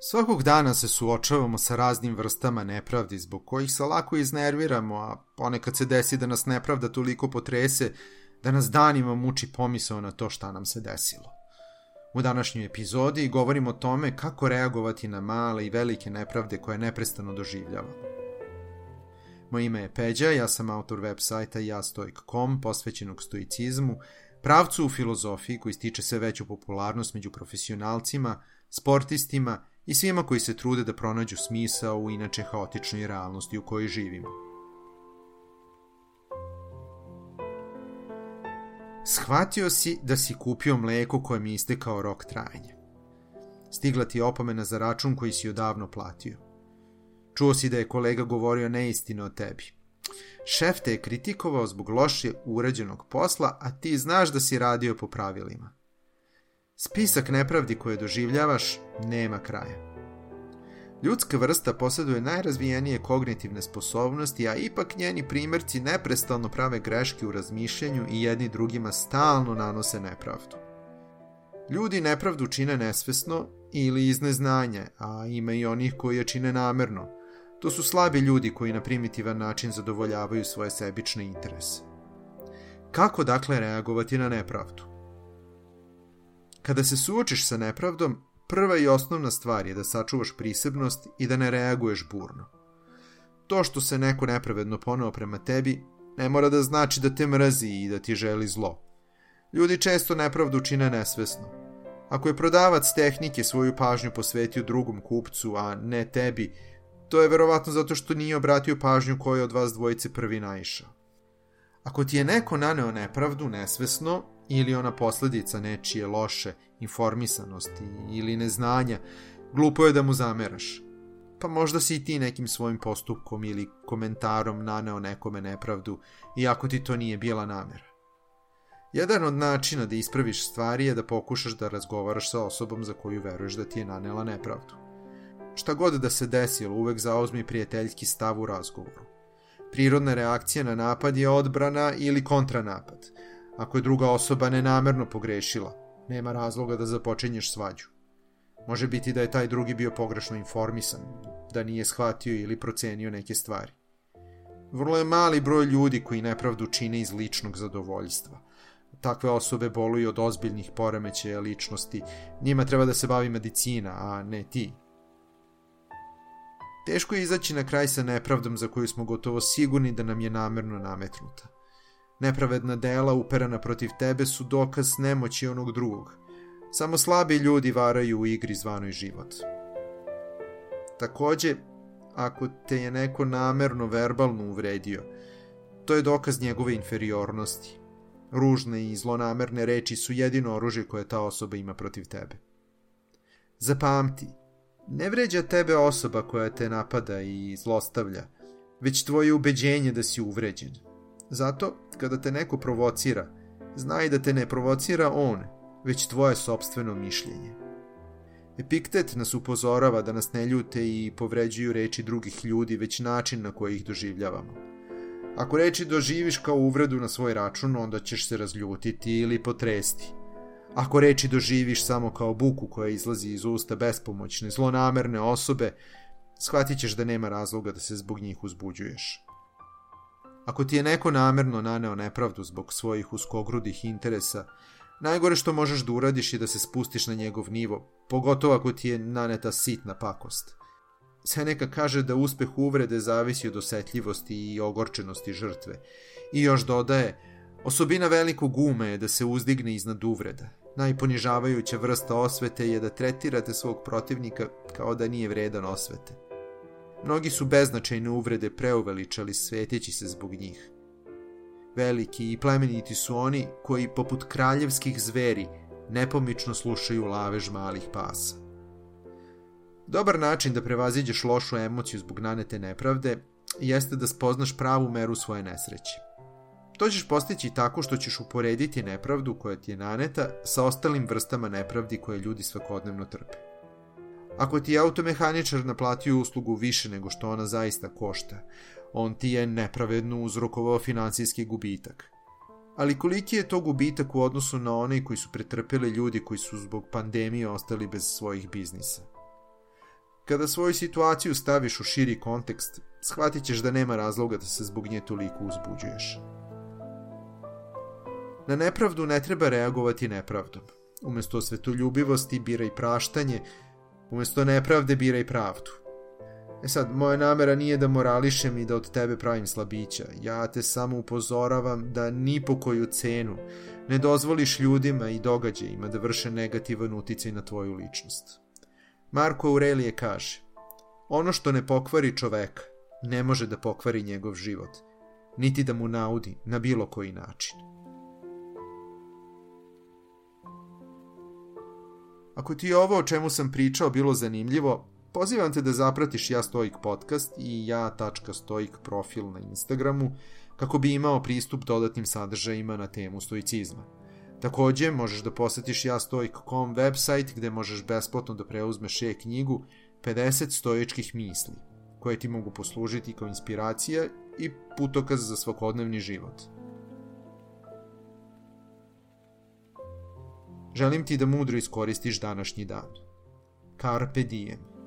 Svakog dana se suočavamo sa raznim vrstama nepravdi zbog kojih se lako iznerviramo, a ponekad se desi da nas nepravda toliko potrese da nas danima muči pomisao na to šta nam se desilo. U današnjoj epizodi govorimo o tome kako reagovati na male i velike nepravde koje neprestano doživljavamo. Moje ime je Peđa, ja sam autor web sajta jastojk.com posvećenog stoicizmu, pravcu u filozofiji koji stiče sve veću popularnost među profesionalcima, sportistima i svima koji se trude da pronađu smisao u inače haotičnoj realnosti u kojoj živimo. Shvatio si da si kupio mleko koje mi istekao rok trajanja. Stigla ti je opomena za račun koji si odavno platio. Čuo si da je kolega govorio neistinu o tebi. Šef te je kritikovao zbog loše urađenog posla, a ti znaš da si radio po pravilima. Spisak nepravdi koje doživljavaš nema kraja. Ljudska vrsta posjeduje najrazvijenije kognitivne sposobnosti, a ipak njeni primjerci neprestalno prave greške u razmišljanju i jedni drugima stalno nanose nepravdu. Ljudi nepravdu čine nesvesno ili iz neznanja, a ima i onih koji je čine namerno. To su slabi ljudi koji na primitivan način zadovoljavaju svoje sebične interese. Kako dakle reagovati na nepravdu? Kada se suočiš sa nepravdom, prva i osnovna stvar je da sačuvaš prisebnost i da ne reaguješ burno. To što se neko nepravedno poneo prema tebi ne mora da znači da te mrazi i da ti želi zlo. Ljudi često nepravdu čine nesvesno. Ako je prodavac tehnike svoju pažnju posvetio drugom kupcu, a ne tebi, to je verovatno zato što nije obratio pažnju koje od vas dvojice prvi naišao. Ako ti je neko naneo nepravdu nesvesno, ili ona posledica nečije loše informisanosti ili neznanja, glupo je da mu zameraš. Pa možda si i ti nekim svojim postupkom ili komentarom naneo nekome nepravdu, iako ti to nije bila namera. Jedan od načina da ispraviš stvari je da pokušaš da razgovaraš sa osobom za koju veruješ da ti je nanela nepravdu. Šta god da se desilo, uvek zauzmi prijateljski stav u razgovoru. Prirodna reakcija na napad je odbrana ili kontranapad – Ako je druga osoba nenamerno pogrešila, nema razloga da započinješ svađu. Može biti da je taj drugi bio pogrešno informisan, da nije shvatio ili procenio neke stvari. Vrlo je mali broj ljudi koji nepravdu čine iz ličnog zadovoljstva. Takve osobe boluju od ozbiljnih poremećaja ličnosti. Njima treba da se bavi medicina, a ne ti. Teško je izaći na kraj sa nepravdom za koju smo gotovo sigurni da nam je namerno nametnuta. Nepravedna dela uperana protiv tebe su dokaz nemoći onog drugog. Samo slabi ljudi varaju u igri zvanoj život. Takođe, ako te je neko namerno verbalno uvredio, to je dokaz njegove inferiornosti. Ružne i zlonamerne reči su jedino oružje koje ta osoba ima protiv tebe. Zapamti, ne vređa tebe osoba koja te napada i zlostavlja, već tvoje ubeđenje da si uvređen – Zato, kada te neko provocira, znaj da te ne provocira on, već tvoje sobstveno mišljenje. Epiktet nas upozorava da nas ne ljute i povređuju reči drugih ljudi, već način na koji ih doživljavamo. Ako reči doživiš kao uvredu na svoj račun, onda ćeš se razljutiti ili potresti. Ako reči doživiš samo kao buku koja izlazi iz usta bespomoćne, zlonamerne osobe, shvatit ćeš da nema razloga da se zbog njih uzbuđuješ. Ako ti je neko namerno naneo nepravdu zbog svojih uskogrudih interesa, najgore što možeš da uradiš je da se spustiš na njegov nivo, pogotovo ako ti je naneta sitna pakost. Seneca kaže da uspeh uvrede zavisi od osetljivosti i ogorčenosti žrtve. I još dodaje, osobina velikog uma je da se uzdigne iznad uvreda. Najponižavajuća vrsta osvete je da tretirate svog protivnika kao da nije vredan osvete. Mnogi su beznačajne uvrede preuveličali sveteći se zbog njih. Veliki i plemeniti su oni koji, poput kraljevskih zveri, nepomično slušaju lavež malih pasa. Dobar način da prevaziđeš lošu emociju zbog nanete nepravde jeste da spoznaš pravu meru svoje nesreće. To ćeš postići tako što ćeš uporediti nepravdu koja ti je naneta sa ostalim vrstama nepravdi koje ljudi svakodnevno trpe. Ako ti je automehaničar naplatio uslugu više nego što ona zaista košta, on ti je nepravedno uzrokovao financijski gubitak. Ali koliki je to gubitak u odnosu na one koji su pretrpeli ljudi koji su zbog pandemije ostali bez svojih biznisa? Kada svoju situaciju staviš u širi kontekst, shvatit ćeš da nema razloga da se zbog nje toliko uzbuđuješ. Na nepravdu ne treba reagovati nepravdom. Umesto svetoljubivosti biraj praštanje, umesto nepravde biraj pravdu. E sad, moja namera nije da morališem i da od tebe pravim slabića. Ja te samo upozoravam da ni po koju cenu ne dozvoliš ljudima i događajima da vrše negativan uticaj na tvoju ličnost. Marko Aurelije kaže Ono što ne pokvari čoveka, ne može da pokvari njegov život, niti da mu naudi na bilo koji način. Ako ti je ovo o čemu sam pričao bilo zanimljivo, pozivam te da zapratiš Ja Stoik podcast i ja.stoik profil na Instagramu kako bi imao pristup dodatnim sadržajima na temu stoicizma. Takođe, možeš da posetiš jastoik.com website gde možeš besplatno da preuzmeš e-knjigu 50 stoičkih misli, koje ti mogu poslužiti kao inspiracija i putokaz za svakodnevni život. Želim ti da mudro iskoristiš današnji dan. Carpe diem.